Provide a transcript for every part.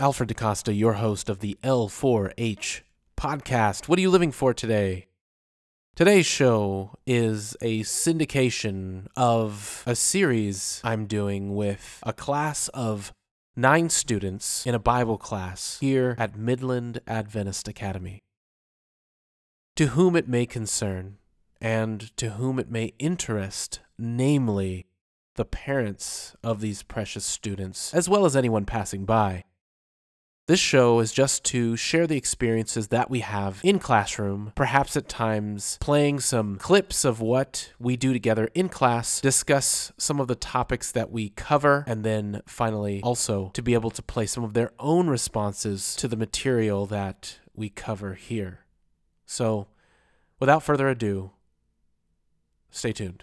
Alfred DaCosta, your host of the L4H podcast. What are you living for today? Today's show is a syndication of a series I'm doing with a class of nine students in a Bible class here at Midland Adventist Academy. To whom it may concern, and to whom it may interest, namely the parents of these precious students, as well as anyone passing by. This show is just to share the experiences that we have in classroom, perhaps at times playing some clips of what we do together in class, discuss some of the topics that we cover, and then finally also to be able to play some of their own responses to the material that we cover here. So, without further ado, stay tuned.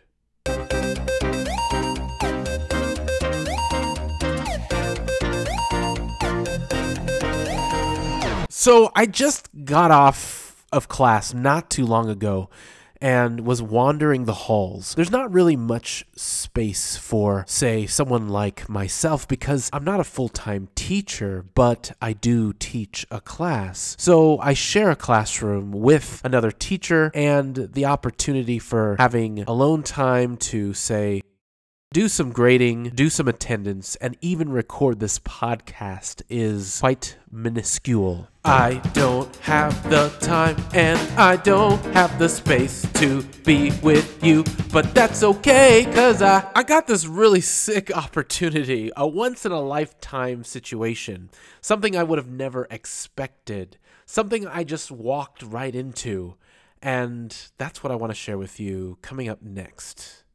So I just got off of class not too long ago and was wandering the halls. There's not really much space for, say, someone like myself because I'm not a full time teacher, but I do teach a class. So I share a classroom with another teacher, and the opportunity for having alone time to, say, do some grading, do some attendance, and even record this podcast is quite minuscule. I don't have the time and I don't have the space to be with you, but that's okay because I, I got this really sick opportunity, a once in a lifetime situation, something I would have never expected, something I just walked right into. And that's what I want to share with you coming up next.